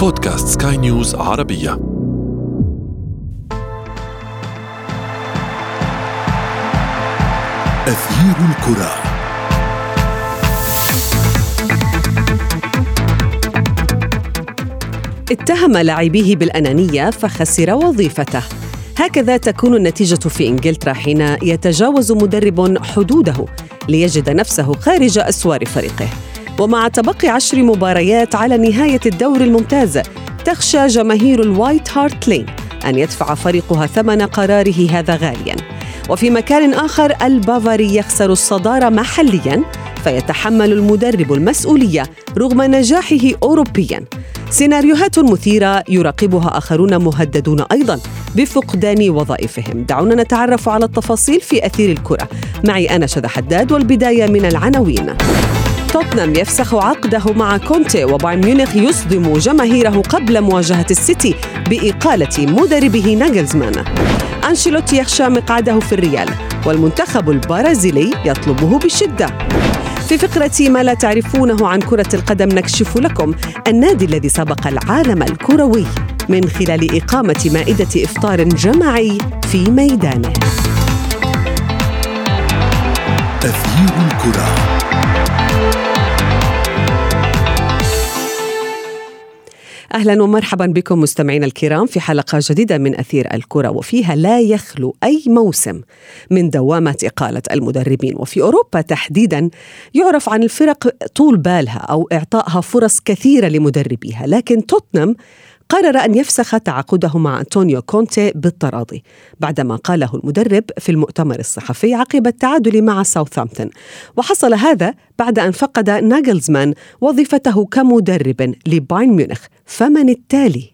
بودكاست سكاي نيوز عربية. أثير الكرة. اتهم لاعبيه بالأنانية فخسر وظيفته. هكذا تكون النتيجة في إنجلترا حين يتجاوز مدرب حدوده ليجد نفسه خارج أسوار فريقه. ومع تبقي عشر مباريات على نهاية الدور الممتاز تخشى جماهير الوايت هارت لين أن يدفع فريقها ثمن قراره هذا غالياً. وفي مكان آخر البافاري يخسر الصدارة محلياً فيتحمل المدرب المسؤولية رغم نجاحه أوروبياً. سيناريوهات مثيرة يراقبها آخرون مهددون أيضا بفقدان وظائفهم. دعونا نتعرف على التفاصيل في أثير الكرة. معي أنا شذى حداد والبداية من العناوين. توتنهام يفسخ عقده مع كونتي وبايرن ميونخ يصدم جماهيره قبل مواجهة السيتي بإقالة مدربه ناجلزمان. أنشيلوتي يخشى مقعده في الريال والمنتخب البرازيلي يطلبه بشدة. في فقرة ما لا تعرفونه عن كرة القدم نكشف لكم النادي الذي سبق العالم الكروي من خلال إقامة مائدة إفطار جماعي في ميدانه. أثير الكرة. أهلا ومرحبا بكم مستمعينا الكرام في حلقة جديدة من أثير الكرة وفيها لا يخلو أي موسم من دوامة إقالة المدربين. وفي أوروبا تحديدا يعرف عن الفرق طول بالها أو إعطائها فرص كثيرة لمدربيها لكن توتنهام قرر أن يفسخ تعاقده مع أنطونيو كونتي بالتراضي بعدما قاله المدرب في المؤتمر الصحفي عقب التعادل مع ساوثامبتون. وحصل هذا بعد أن فقد ناجلزمان وظيفته كمدرب لبايرن ميونخ فمن التالي؟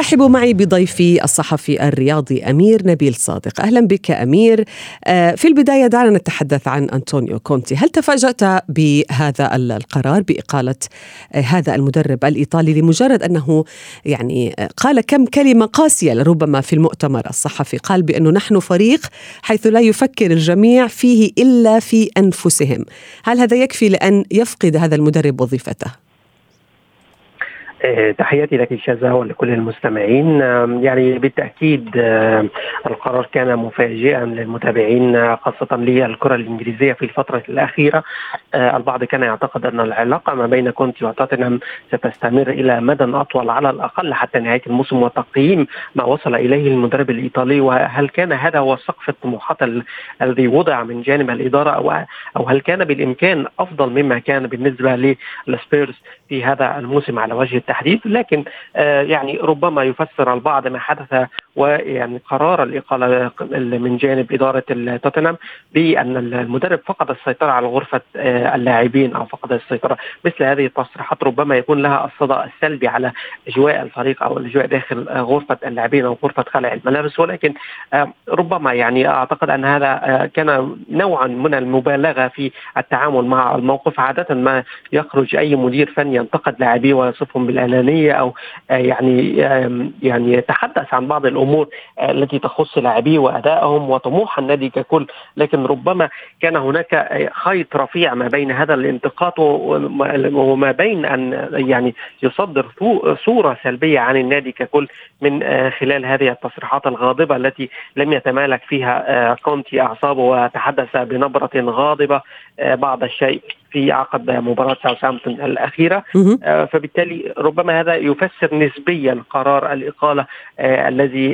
رحبوا معي بضيفي الصحفي الرياضي أمير نبيل صادق. أهلا بك أمير. آه، في البداية دعنا نتحدث عن أنطونيو كونتي. هل تفاجأت بهذا القرار بإقالة آه، هذا المدرب الإيطالي لمجرد أنه يعني آه، قال كم كلمة قاسية لربما في المؤتمر الصحفي؟ قال بأنه نحن فريق حيث لا يفكر الجميع فيه إلا في أنفسهم. هل هذا يكفي لأن يفقد هذا المدرب وظيفته؟ آه، تحياتي لك شذا ولكل المستمعين. يعني بالتأكيد القرار كان مفاجئا للمتابعين خاصة للكره الإنجليزية في الفترة الأخيرة. آه، البعض كان يعتقد أن العلاقة ما بين كونتي وتوتنهام ستستمر إلى مدى أطول على الأقل حتى نهاية الموسم وتقييم ما وصل إليه المدرب الإيطالي. وهل كان هذا هو سقف الطموحات الذي وضع من جانب الإدارة؟ أو أو هل كان بالإمكان أفضل مما كان بالنسبة للسبيرز في هذا الموسم على وجه التحديد لكن آه، يعني ربما يفسر البعض ما حدث ويعني قرار الإقالة من جانب إدارة توتنهام بأن المدرب فقد السيطرة على غرفة آه، اللاعبين أو فقد السيطرة. مثل هذه التصريحات ربما يكون لها الصدى السلبي على أجواء الفريق أو الأجواء داخل آه، غرفة اللاعبين أو غرفة خلع الملابس. ولكن ربما يعني أعتقد أن هذا كان نوعا من المبالغة في التعامل مع الموقف. عادة ما يخرج أي مدير فني ينتقد لاعبيه ويصفهم بالأنانية أو آه، يعني يعني يتحدث عن بعض الأمور آه، التي تخص لاعبيه وأدائهم وطموح النادي ككل لكن ربما كان هناك آه، خيط رفيع ما بين هذا الانتقاد وما بين أن يعني يصدر صورة سلبية عن النادي ككل من خلال هذه التصريحات الغاضبة التي لم يتمالك فيها كونتي أعصابه وتحدث بنبرة غاضبة بعض الشيء. في عقد مباراة ساوثهامبتون الأخيرة. آه فبالتالي ربما هذا يفسر نسبيا قرار الإقالة آه الذي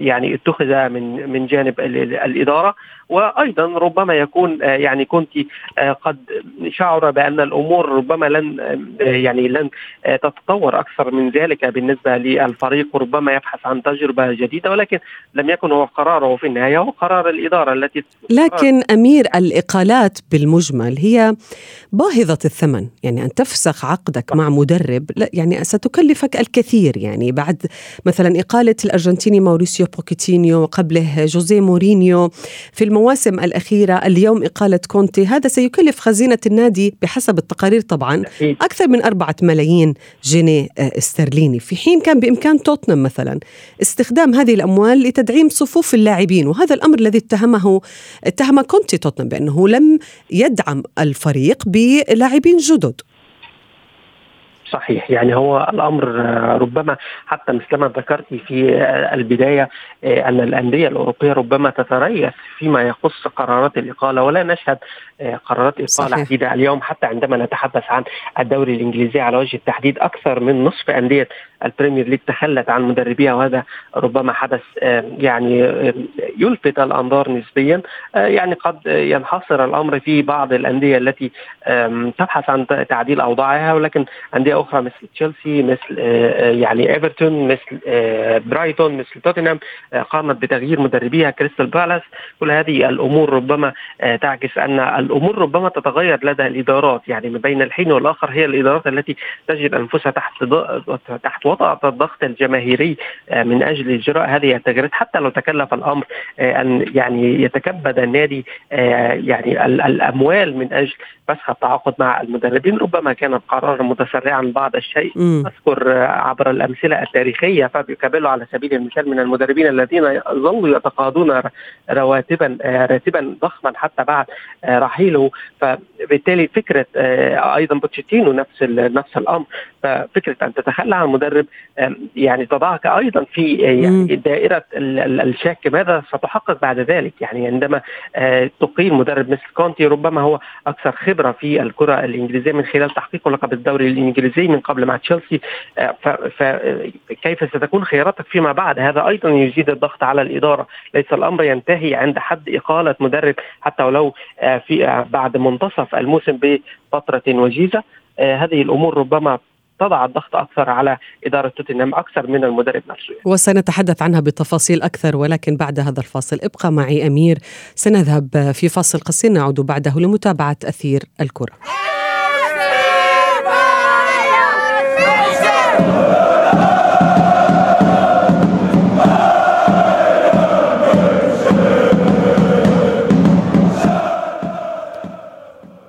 يعني اتخذ من من جانب الإدارة. وأيضا ربما يكون آه، يعني كنت آه، قد شعر بأن الأمور ربما لن يعني لن تتطور أكثر من ذلك بالنسبة للفريق. وربما يبحث عن تجربة جديدة ولكن لم يكن هو قراره في النهاية هو قرار الإدارة التي لكن أمير الإقالات بالمجمل هي باهظة الثمن يعني أن تفسخ عقدك مع مدرب لا يعني ستكلفك الكثير يعني بعد مثلا إقالة الأرجنتيني ماوريسيو بوكيتينيو وقبله جوزيه مورينيو في المواسم الأخيرة اليوم إقالة كونتي هذا سيكلف خزينة النادي بحسب التقارير طبعا أكثر من أربعة ملايين جنيه آه، استرليني. في حين كان بإمكان توتنهام مثلا استخدام هذه الأموال لتدعيم صفوف اللاعبين وهذا الأمر الذي اتهمه اتهم كونتي توتنهام بأنه لم يدعم الفريق بلاعبين جدد. صحيح. يعني هو الأمر ربما حتى مثلما ذكرت في البداية أن الأندية الأوروبية ربما تتريث فيما يخص قرارات الإقالة ولا نشهد قرارات إقالة عديده اليوم حتى عندما نتحدث عن الدوري الإنجليزي على وجه التحديد أكثر من نصف أندية البريمير ليج تخلت عن مدربيها وهذا ربما حدث يعني يلفت الأنظار نسبيا. يعني قد ينحصر الأمر في بعض الأندية التي تبحث عن تعديل أوضاعها ولكن أندية أخرى مثل تشيلسي مثل يعني إيفرتون مثل برايتون مثل توتنهام قامت بتغيير مدربيها كريستال بالاس. كل هذه الأمور ربما تعكس أن الأمور ربما تتغير لدى الإدارات. يعني من بين الحين والآخر هي الإدارات التي تجد أنفسها تحت تحت وطأة الضغط الجماهيري من أجل إجراء هذه التغييرات. حتى لو تكلف الأمر أن يعني يتكبد النادي يعني الأموال من أجل فسخ التعاقد مع المدربين ربما كان القرار متسرعا بعض الشيء. أذكر عبر الأمثلة التاريخية فابيو كابيلو على سبيل المثال من المدربين الذين ظلوا يتقاضون رواتبا راتبا ضخما حتى بعد رحيله. فبالتالي فكرة أيضا بوتشيتينو نفس نفس الأمر. ففكرة أن تتخلى عن مدرب يعني تضعك أيضا في يعني دائرة الشك ماذا ستحقق بعد ذلك. يعني عندما تقيل مدرب مثل كونتي ربما هو أكثر خبرة في الكرة الإنجليزية من خلال تحقيقه لقب الدوري الانجليزي من قبل مع تشيلسي. فكيف ستكون خياراتك فيما بعد؟ هذا أيضا يزيد الضغط على الإدارة. ليس الأمر ينتهي عند حد إقالة مدرب حتى ولو في بعد منتصف الموسم بفترة وجيزة. هذه الأمور ربما تضع الضغط أكثر على إدارة توتنهام أكثر من المدرب نفسه. وسنتحدث عنها بتفاصيل أكثر ولكن بعد هذا الفاصل ابقى معي أمير. سنذهب في فاصل قصير نعود بعده لمتابعة أثير الكرة.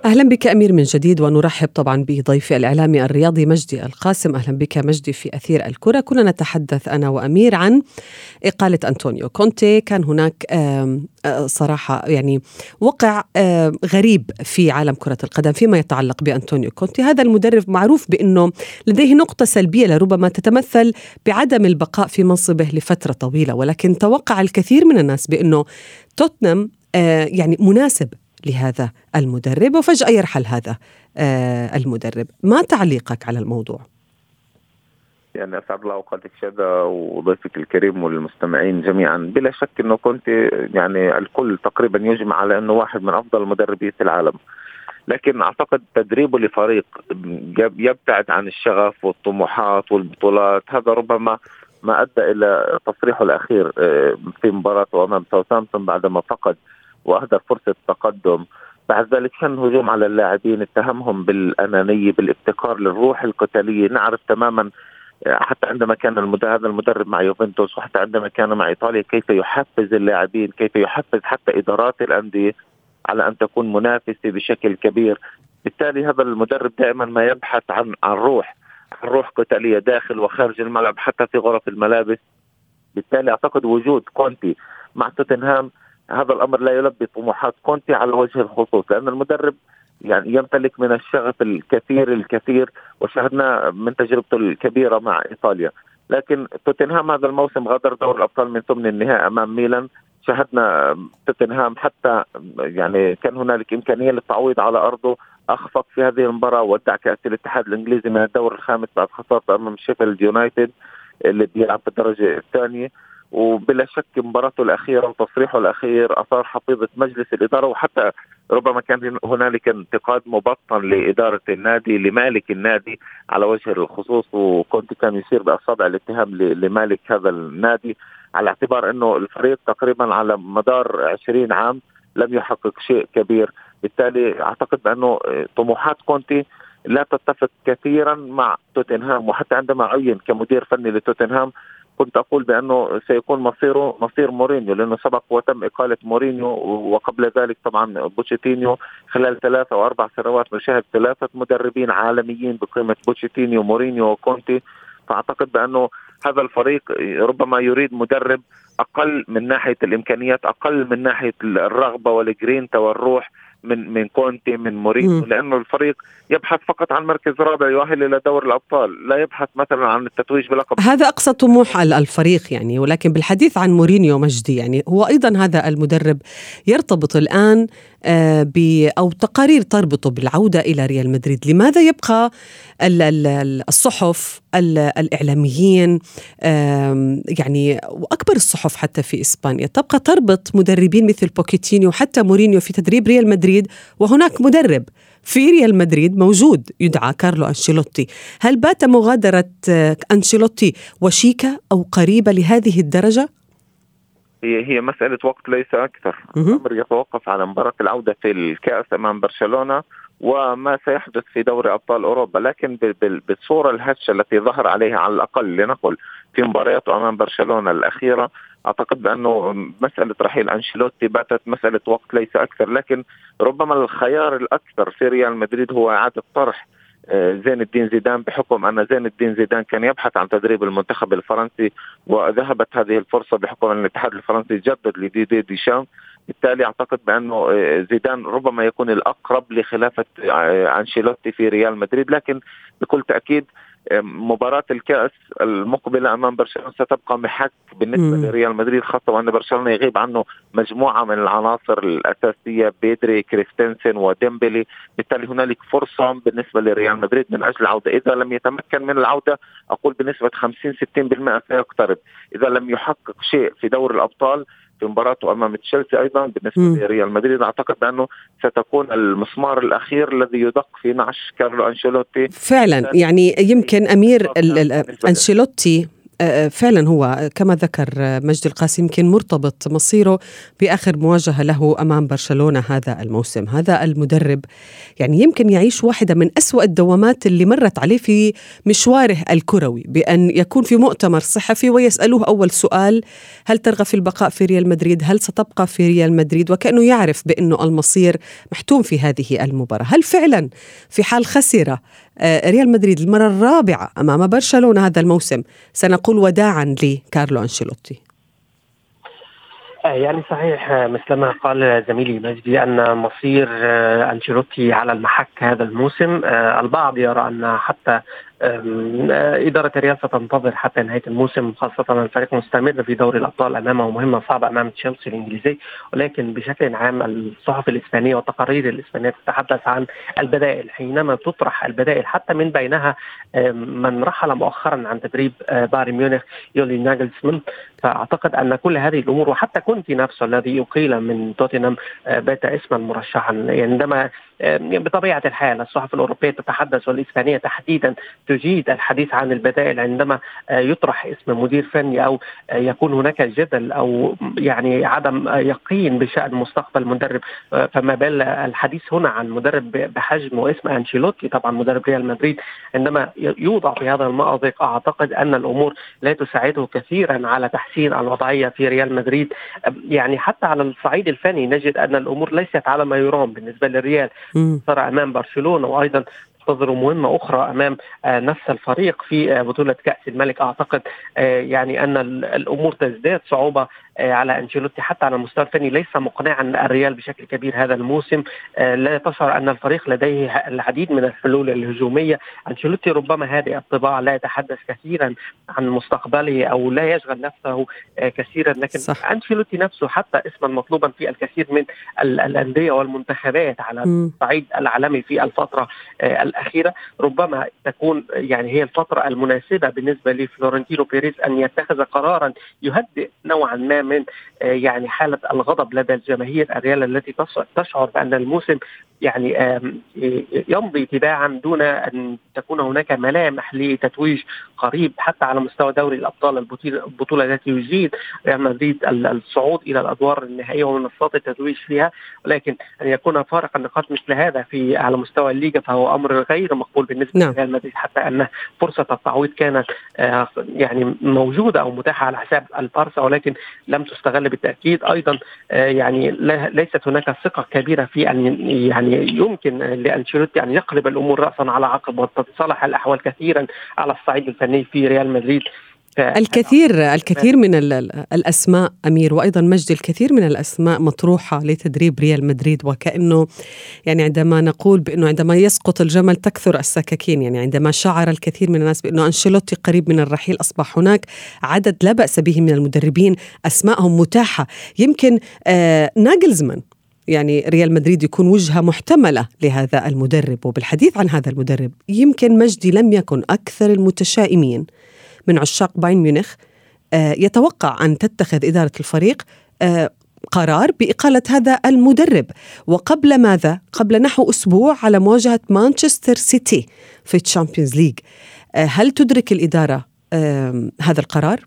أهلا بك أمير من جديد ونرحب طبعا بضيفي الإعلامي الرياضي مجدي القاسم. أهلا بك مجدي في أثير الكرة. كنا نتحدث أنا وأمير عن إقالة أنطونيو كونتي. كان هناك صراحة يعني وقع غريب في عالم كرة القدم فيما يتعلق بأنطونيو كونتي. هذا المدرب معروف بأنه لديه نقطة سلبية لربما تتمثل بعدم البقاء في منصبه لفترة طويلة ولكن توقع الكثير من الناس بأنه توتنهام يعني مناسب لهذا المدرب وفجأة يرحل هذا المدرب. ما تعليقك على الموضوع؟ يعني أسعد الله أوقاتك شذا وضيفك الكريم والمستمعين جميعا. بلا شك إنه كنت يعني الكل تقريبا يجمع على إنه واحد من أفضل المدربين في العالم. لكن أعتقد تدريبه لفريق يبتعد عن الشغف والطموحات والبطولات. هذا ربما ما أدى إلى تصريحه الأخير في مباراته أمام ساوثامبتون بعدما فقد واهدر فرصة تقدم. بعد ذلك كان هجوم على اللاعبين اتهمهم بالأنانية بالابتكار للروح القتالية. نعرف تماما حتى عندما كان هذا المدرب مع يوفنتوس وحتى عندما كان مع إيطاليا كيف يحفز اللاعبين كيف يحفز حتى إدارات الأندية على أن تكون منافسة بشكل كبير. بالتالي هذا المدرب دائما ما يبحث عن عن روح عن روح قتالية داخل وخارج الملعب حتى في غرف الملابس. بالتالي أعتقد وجود كونتي مع توتنهام هذا الأمر لا يلبي طموحات كونتي على وجه الخصوص لأن المدرب يعني يمتلك من الشغف الكثير الكثير وشاهدنا من تجربته الكبيرة مع إيطاليا. لكن توتنهام هذا الموسم غادر دور الأبطال من ثمن النهائي أمام ميلان. شاهدنا توتنهام حتى يعني كان هنالك إمكانية للتعويض على أرضه أخفق في هذه المباراة ودع كأس الاتحاد الإنجليزي من الدور الخامس بعد خسارته أمام شيفيلد يونايتد اللي بيلعب في الدرجه الثانية. وبلا شك مباراته الأخيرة وتصريحه الأخير أثار حفيظة مجلس الإدارة وحتى ربما كان هنالك انتقاد مبطن لإدارة النادي لمالك النادي على وجه الخصوص وكنت كان يشير بأصابع الاتهام لمالك هذا النادي على اعتبار إنه الفريق تقريبا على مدار 20 عام لم يحقق شيء كبير. بالتالي أعتقد بأنه طموحات كونتي لا تتفق كثيرا مع توتنهام وحتى عندما عين كمدير فني لتوتنهام كنت أقول بأنه سيكون مصيره مصير مورينيو لأنه سبق وتم إقالة مورينيو وقبل ذلك طبعا بوتشيتينيو خلال ثلاثة أو أربع سنوات نشاهد ثلاثة مدربين عالميين بقيمة بوتشيتينيو مورينيو وكونتي فأعتقد بأنه هذا الفريق ربما يريد مدرب أقل من ناحية الإمكانيات أقل من ناحية الرغبة والجرينتا والروح. من من كونتي من مورينيو لأنه الفريق يبحث فقط عن مركز رابع يؤهل إلى دور الأبطال لا يبحث مثلا عن التتويج بلقب. هذا أقصى طموح الفريق يعني ولكن بالحديث عن مورينيو مجدي يعني هو أيضا هذا المدرب يرتبط الآن آه، ب أو تقارير تربطه بالعودة إلى ريال مدريد. لماذا يبقى الصحف الإعلاميين يعني وأكبر الصحف حتى في إسبانيا تبقى تربط مدربين مثل بوكيتينيو حتى مورينيو في تدريب ريال مدريد؟ وهناك مدرب في ريال مدريد موجود يدعى كارلو أنشيلوتي. هل بات مغادرة أنشيلوتي وشيكة أو قريبة لهذه الدرجة؟ هي هي مسألة وقت ليس أكثر. الأمر يتوقف على مباراة العودة في الكأس أمام برشلونة وما سيحدث في دوري أبطال أوروبا لكن بالصورة الهشة التي ظهر عليها على الأقل لنقل في مبارياته أمام برشلونة الأخيرة أعتقد بأنه مسألة رحيل أنشيلوتي باتت مسألة وقت ليس أكثر لكن ربما الخيار الأكثر في ريال مدريد هو إعادة طرح آه، زين الدين زيدان بحكم أن زين الدين زيدان كان يبحث عن تدريب المنتخب الفرنسي وذهبت هذه الفرصة بحكم أن الاتحاد الفرنسي جدد لديدي ديشام. بالتالي أعتقد بأنه آه، زيدان ربما يكون الأقرب لخلافة آه، أنشيلوتي في ريال مدريد لكن بكل تأكيد مباراة الكأس المقبلة أمام برشلونة ستبقى محك بالنسبة مم. لريال مدريد خاصة وأن برشلونة يغيب عنه مجموعة من العناصر الأساسية بيدري كريستنسن وديمبلي. بالتالي هنالك فرصة بالنسبة لريال مدريد من أجل العودة. إذا لم يتمكن من العودة أقول بنسبة 50 60% سيقترب. إذا لم يحقق شيء في دور الأبطال في مباراته أمام تشيلسي أيضا بالنسبة لريال مدريد. أعتقد بأنه ستكون المسمار الأخير الذي يدق في نعش كارلو أنشيلوتي. فعلا. يعني يمكن أمير أنشيلوتي فعلا هو كما ذكر مجد القاسم يمكن مرتبط مصيره بآخر مواجهة له أمام برشلونة هذا الموسم، هذا المدرب يعني يمكن يعيش واحدة من أسوأ الدوامات اللي مرت عليه في مشواره الكروي بأن يكون في مؤتمر صحفي ويسألوه أول سؤال هل ترغب في البقاء في ريال مدريد؟ هل ستبقى في ريال مدريد؟ وكأنه يعرف بأنه المصير محتوم في هذه المباراة، هل فعلا في حال خسر آه، ريال مدريد المرة الرابعة أمام برشلونة هذا الموسم. سنقول وداعا لكارلو أنشيلوتي. آه، يعني صحيح آه، مثلما قال زميلي مجدي أن مصير أنشيلوتي على المحك هذا الموسم. البعض يرى أن حتى إدارة الريال ستنتظر حتى نهاية الموسم خاصة الفريق مستمر في دوري الأبطال أمامه مهمة صعبة أمام تشيلسي الإنجليزي ولكن بشكل عام الصحف الإسبانية والتقارير الإسبانية تتحدث عن البدائل. حينما تطرح البدائل حتى من بينها من رحل مؤخرا عن تدريب آه، بايرن ميونخ يولي ناجلسمان فأعتقد أن كل هذه الأمور وحتى كنتي نفسه الذي أقيل من توتنهام آه، بات اسما مرشحا. يعني عندما بطبيعة الحال الصحف الأوروبية تتحدث والإسبانية تحديدا تجيد الحديث عن البدائل عندما آه، يطرح اسم مدير فني أو آه، يكون هناك جدل أو يعني عدم يقين بشأن مستقبل مدرب آه، فما بال الحديث هنا عن مدرب بحجم واسم أنشيلوتي. طبعا مدرب ريال مدريد عندما يوضع في هذا المأزق أعتقد أن الأمور لا تساعده كثيرا على تحسين الوضعية في ريال مدريد. يعني حتى على الصعيد الفني نجد أن الأمور ليست على ما يرام بالنسبة للريال. صار أمام برشلونة وأيضا تنتظر مهمة أخرى أمام آه، نفس الفريق في آه، بطولة كأس الملك. أعتقد آه، يعني أن الأمور تزداد صعوبة على أنشيلوتي حتى على المستوى الفني. ليس مقنعا الريال بشكل كبير هذا الموسم. لا تشعر أن الفريق لديه العديد من الحلول الهجومية. أنشيلوتي ربما هذه الطباع لا يتحدث كثيرا عن مستقبله أو لا يشغل نفسه كثيرا. لكن صح. أنشيلوتي نفسه حتى اسما مطلوبا في الكثير من الأندية والمنتخبات على الصعيد العالمي في الفترة الأخيرة. ربما تكون يعني هي الفترة المناسبة بالنسبة لفلورنتينو بيريز أن يتخذ قرارا يهدئ نوعا ما من يعني حالة الغضب لدى الجماهير الريال التي تشعر بأن الموسم يعني يمضي تباعا دون أن تكون هناك ملامح لتتويج قريب حتى على مستوى دوري الأبطال البطولة التي يجيد ريال مدريد الصعود إلى الأدوار النهائية ومنصات التتويج فيها ولكن أن يكون فارق النقاط مثل هذا في على مستوى الليغا فهو أمر غير مقبول بالنسبة نعم. لريال مدريد حتى أن فرصة التعويض كانت آه، يعني موجودة أو متاحة على حساب البارسا ولكن لم تستغل بالتأكيد أيضا آه، يعني ليست هناك ثقة كبيرة في أن يعني يمكن لأنشيلوتي أن يقلب الأمور راسا على عقب وتتصالح الأحوال كثيرا على الصعيد الفني في ريال مدريد. الكثير الكثير من الأسماء أمير وأيضا مجدي الكثير من الأسماء مطروحة لتدريب ريال مدريد وكأنه يعني عندما نقول بأنه عندما يسقط الجمل تكثر السكاكين يعني عندما شعر الكثير من الناس بأنه أنشيلوتي قريب من الرحيل أصبح هناك عدد لا بأس به من المدربين اسمائهم متاحة. يمكن آه ناجلزمان يعني ريال مدريد يكون وجهة محتملة لهذا المدرب وبالحديث عن هذا المدرب يمكن مجدي لم يكن أكثر المتشائمين. من عشاق بايرن ميونخ آه، يتوقع أن تتخذ إدارة الفريق آه، قرار بإقالة هذا المدرب وقبل ماذا؟ قبل نحو أسبوع على مواجهة مانشستر سيتي في الشامبيونز ليج آه، هل تدرك الإدارة هذا القرار؟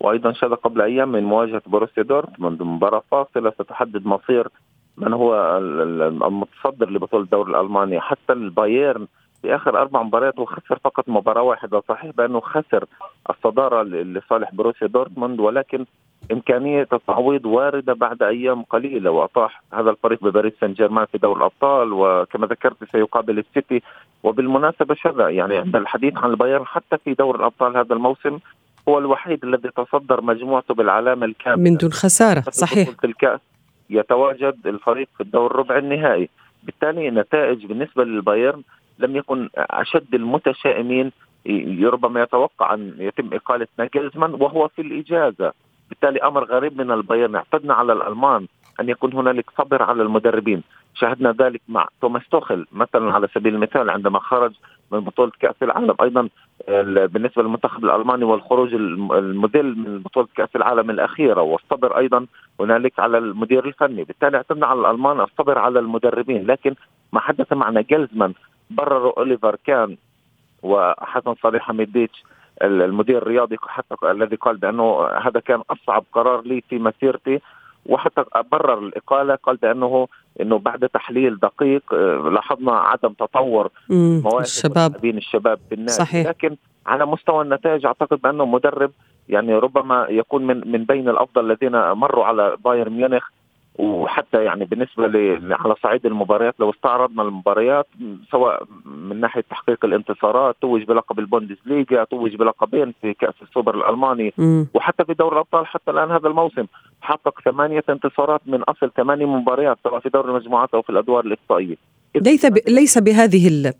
وأيضا شذا قبل أيام من مواجهة بروسيا دورتموند مباراة فاصلة ستحدد مصير من هو المتصدر لبطولة الدوري الألماني حتى البايرن في آخر أربع مباريات وخسر فقط مباراة واحدة صحيح بأنه خسر الصدارة لصالح بروسيا دورتموند ولكن إمكانية التعويض واردة بعد أيام قليلة وأطاح هذا الفريق بباريس سان جيرمان في دوري الأبطال وكما ذكرت سيقابل السيتي. وبالمناسبة شذا يعني عند الحديث عن البايرن حتى في دوري الأبطال هذا الموسم هو الوحيد الذي تصدر مجموعته بالعلامة الكاملة. من دون خسارة صحيح. الكأس يتواجد الفريق في الدور الربع النهائي. بالتالي نتائج بالنسبة للبايرن لم يكن أشد المتشائمين ربما يتوقع أن يتم إقالة ناجلزمان وهو في الإجازة. بالتالي أمر غريب من البايرن اعتدنا على الألمان أن يكون هنالك صبر على المدربين. شاهدنا ذلك مع توماس توخل مثلا على سبيل المثال عندما خرج من بطولة كأس العالم. أيضا بالنسبة للمنتخب الألماني والخروج الموديل من بطولة كأس العالم الأخيرة. والصبر أيضا هنالك على المدير الفني. بالتالي اعتمدنا على الألمان الصبر على المدربين. لكن ما حدث معنا جلزمان برروا أوليفر كان وحسن صالح حميديتش المدير الرياضي حتى الذي قال بأنه هذا كان أصعب قرار لي في مسيرتي. وحتى برر الإقالة قال بأنه إنه بعد تحليل دقيق آه، لاحظنا عدم تطور مواهب الشباب. بين الشباب في النادي. صحيح. لكن على مستوى النتائج أعتقد بأنه مدرب يعني ربما يكون من من بين الأفضل الذين مروا على بايرن ميونخ. وحتى يعني بالنسبة على صعيد المباريات لو استعرضنا المباريات سواء من ناحية تحقيق الانتصارات توج بلقب البوندسليغا توج بلقبين في كأس السوبر الألماني م. وحتى في دوري الأبطال حتى الآن هذا الموسم حقق ثمانية انتصارات من أصل ثمانيه مباريات سواء في دوري المجموعات أو في الأدوار الإقصائية ليس ب... ليس بهذه ال...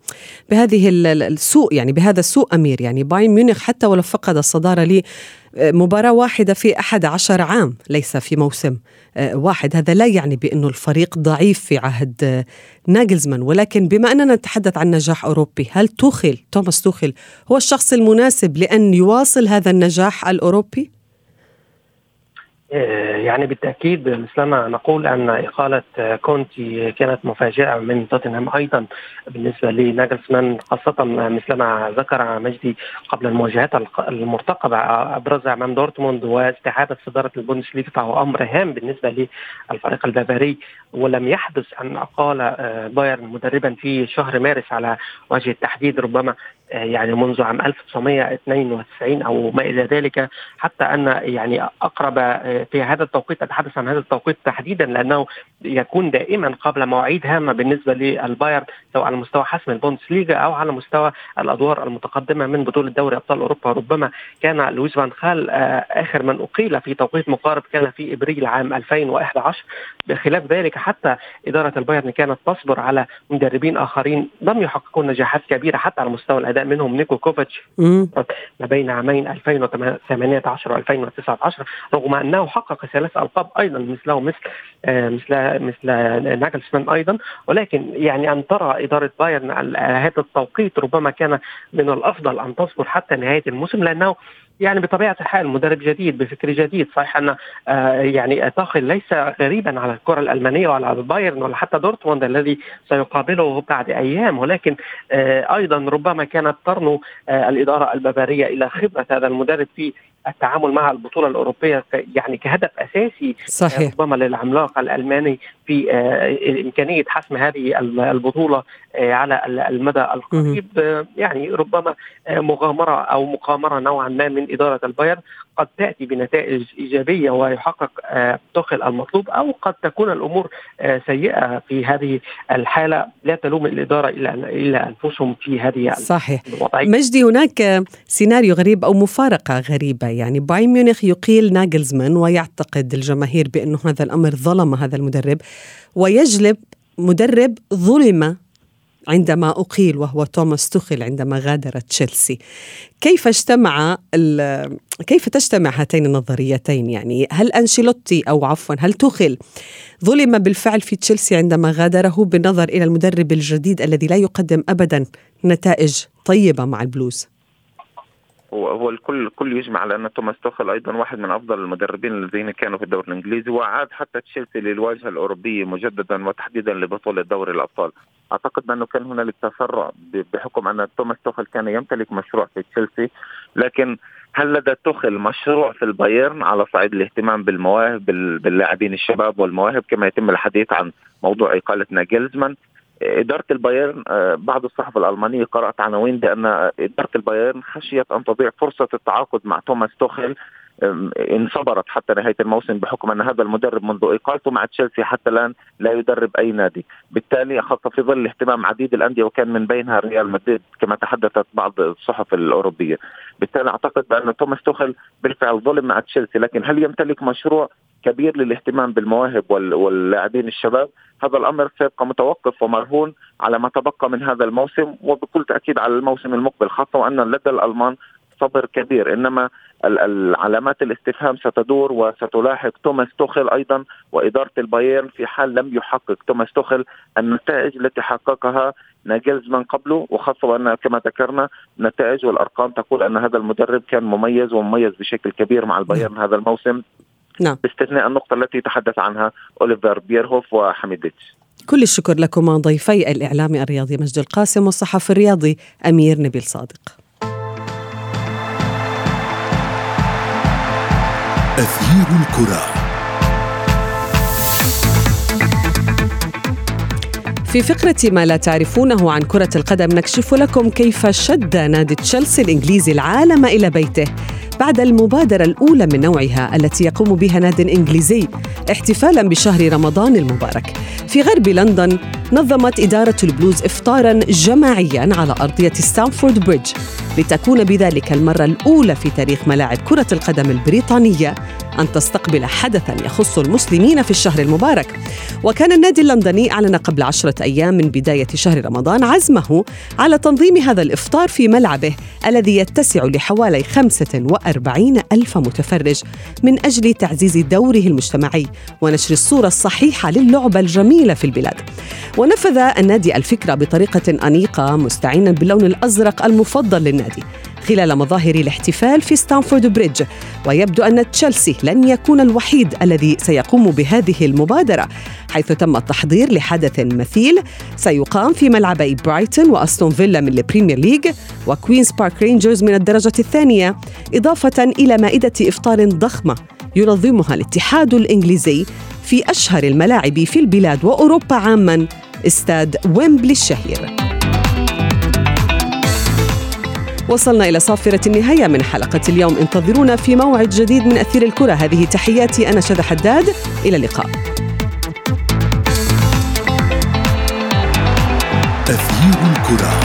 بهذه السوء يعني بهذا السوء أمير. يعني بايرن ميونخ حتى ولو فقد الصدارة لي مباراة واحدة في أحد عشر عام ليس في موسم آه، واحد. هذا لا يعني بأنه الفريق ضعيف في عهد آه، ناجلزمان. ولكن بما أننا نتحدث عن نجاح أوروبي هل توخل توماس توخل هو الشخص المناسب لأن يواصل هذا النجاح الأوروبي؟ آه، يعني بالتأكيد مثلما نقول أن إقالة كونتي كانت مفاجاه من توتنهام أيضا بالنسبة لناجلسمان خاصة مثلما ذكر مجدي قبل المواجهات المرتقبة ابرزها امام دورتموند واستعاده صدارة البوندسليغا فهو أمر هام بالنسبة للفريق البافاري ولم يحدث أن أقال آه، بايرن مدربا في شهر مارس على وجه التحديد ربما يعني منذ عام 1992 أو ما إلى ذلك حتى أن يعني أقرب في هذا التوقيت أتحدث عن هذا التوقيت تحديدا لأنه يكون دائما قبل مواعيد هامة بالنسبة للبايرن سواء على مستوى حسم البوندسليغا أو على مستوى الأدوار المتقدمة من بطولة دوري أبطال أوروبا. ربما كان لويس فان خال آه، آخر من أقيل في توقيت مقارب كان في إبريل عام 2011 بخلاف ذلك حتى إدارة البايرن كانت تصبر على مدربين آخرين لم يحققون نجاحات كبيرة حتى على مستوى الأداء. منهم نيكو كوفاتش. ما بين عامين 2018 و2019 رغم أنه حقق ثلاث ألقاب أيضا مثله مثل آه، مثل مثل ناجلسمان أيضا. ولكن يعني أن ترى إدارة بايرن هذا التوقيت ربما كان من الأفضل أن تصبر حتى نهاية الموسم لأنه يعني بطبيعة الحال مدرب جديد بفكر جديد. صحيح أن آه يعني توخل ليس غريبا على الكرة الألمانية ولا البايرن ولا حتى دورتموند الذي سيقابله بعد أيام. ولكن آه أيضا ربما كانت ترنو آه الإدارة البافاريه إلى خبرة هذا المدرب في التعامل مع البطولة الأوروبية يعني كهدف أساسي صحيح. ربما للعملاق الألماني في آه، إمكانية حسم هذه البطولة آه، على المدى القريب. آه، يعني ربما مغامرة أو مقامرة نوعا ما من إدارة البايرن. قد تأتي بنتائج إيجابية ويحقق تخل المطلوب أو قد تكون الأمور سيئة في هذه الحالة. لا تلوم الإدارة إلا إلا أنفسهم في هذه صحيح. الوضعية. مجدي هناك سيناريو غريب أو مفارقة غريبة. يعني بايرن ميونخ يقيل ناجلزمان ويعتقد الجماهير بانه هذا الأمر ظلم هذا المدرب ويجلب مدرب ظلم عندما أقيل وهو توماس توخيل عندما غادر تشيلسي. كيف اجتمع كيف تجتمع هاتين النظريتين يعني؟ هل أنشيلوتي أو عفوا هل توخيل ظلم بالفعل في تشيلسي عندما غادره بالنظر إلى المدرب الجديد الذي لا يقدم أبدا نتائج طيبة مع البلوز؟ هو هو الكل الكل يجمع على أن توماس توخل أيضا واحد من أفضل المدربين الذين كانوا في الدوري الإنجليزي وعاد حتى تشيلسي للواجهة الأوروبية مجددا وتحديدا لبطولة دوري الأبطال. أعتقد بأنه كان هنالك تسرع بحكم أن توماس توخل كان يمتلك مشروع في تشيلسي لكن هل لدى توخل مشروع في البايرن على صعيد الاهتمام بالمواهب باللاعبين الشباب والمواهب كما يتم الحديث عن موضوع إقالة ناجلزمان؟ إدارة البايرن آه، بعض الصحف الألمانية قرأت عناوين بأن إدارة البايرن خشيت أن تضيع فرصة التعاقد مع توماس توخيل إن صبرت حتى نهاية الموسم بحكم أن هذا المدرب منذ اقالته مع تشيلسي حتى الآن لا يدرب أي نادي، بالتالي خاصه في ظل اهتمام عديد الأندية وكان من بينها ريال مدريد كما تحدثت بعض الصحف الأوروبية، بالتالي أعتقد بأن توماس توخل بالفعل ظلم مع تشيلسي لكن هل يمتلك مشروع كبير للاهتمام بالمواهب واللاعبين الشباب؟ هذا الأمر سيبقى متوقف ومرهون على ما تبقى من هذا الموسم وبكل تأكيد على الموسم المقبل خاصة وأن لدى الألمان صبر كبير. إنما العلامات الاستفهام ستدور وستلاحق توماس توخل أيضا وإدارة البايرن في حال لم يحقق. توماس توخل النتائج التي حققها ناجلزمان قبله وخاصة وان كما ذكرنا نتائج والأرقام تقول أن هذا المدرب كان مميز ومميز بشكل كبير مع البايرن هذا الموسم. نعم. باستثناء النقطة التي تحدث عنها أوليفر بيرهوف وحميديتش كل الشكر لكما ضيفي الإعلامي الرياضي مجد القاسم والصحفي الرياضي أمير نبيل صادق. أثير الكرة. في فقرة ما لا تعرفونه عن كرة القدم نكشف لكم كيف شد نادي تشيلسي الإنجليزي العالم إلى بيته. بعد المبادرة الأولى من نوعها التي يقوم بها ناد إنجليزي احتفالا بشهر رمضان المبارك. في غرب لندن نظمت إدارة البلوز إفطارا جماعيا على أرضية ستانفورد بريدج لتكون بذلك المرة الأولى في تاريخ ملاعب كرة القدم البريطانية أن تستقبل حدثا يخص المسلمين في الشهر المبارك. وكان النادي اللندني أعلن قبل عشرة أيام من بداية شهر رمضان عزمه على تنظيم هذا الإفطار في ملعبه الذي يتسع لحوالي 45 ألف متفرج من أجل تعزيز دوره المجتمعي ونشر الصورة الصحيحة للعبة الجميلة في البلاد. ونفذ النادي الفكرة بطريقة أنيقة مستعينا باللون الأزرق المفضل للنادي. خلال مظاهر الاحتفال في ستانفورد بريدج. ويبدو أن تشيلسي لن يكون الوحيد الذي سيقوم بهذه المبادرة حيث تم التحضير لحدث مثيل. سيقام في ملعبي برايتون وأستون فيلا من البريمير ليج وكوينز بارك رينجرز من الدرجة الثانية إضافة إلى مائدة إفطار ضخمة ينظمها الاتحاد الإنجليزي في أشهر الملاعب في البلاد وأوروبا عاماً. استاد ويمبلي الشهير. وصلنا إلى صافرة النهاية من حلقة اليوم. انتظرونا في موعد جديد من أثير الكرة. هذه تحياتي أنا شذى حداد. إلى اللقاء. أثير الكرة.